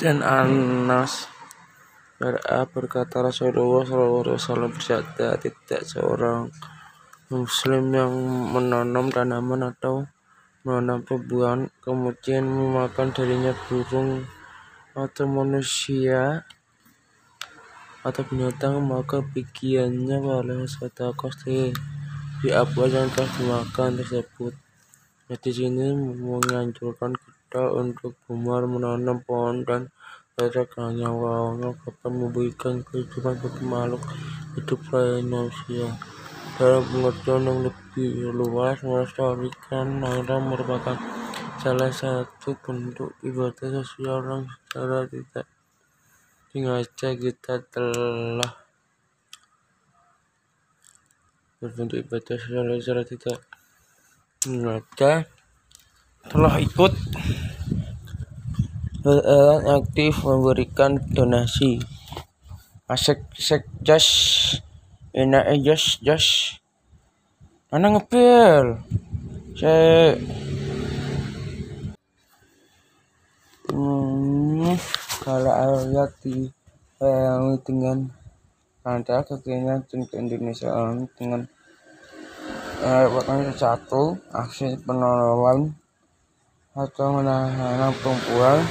Dan Anas RA berkata Rasulullah SAW bersabda tidak seorang muslim yang menanam tanaman atau menanam tumbuhan kemudian memakan darinya burung atau manusia atau binatang maka bagiannya oleh sedekah di apa yang telah dimakan tersebut. Di sini menganjurkan untuk gemar menanam pohon dan tidak hanya dapat memberikan kehidupan bagi makhluk hidup lain manusia. Dalam pengertian yang lebih luas, melestarikan alam merupakan salah satu bentuk ibadah sosial yang secara tidak sengaja kita telah berbentuk ibadah sosial secara tidak sengaja telah ikut berperan aktif memberikan donasi. Asek sek jas enak jas jas mana ngepel saya hmm, kalau ayat di yang dengan ada kekinian ke Indonesia dengan merupakan satu aksi penolongan atau menahan perempuan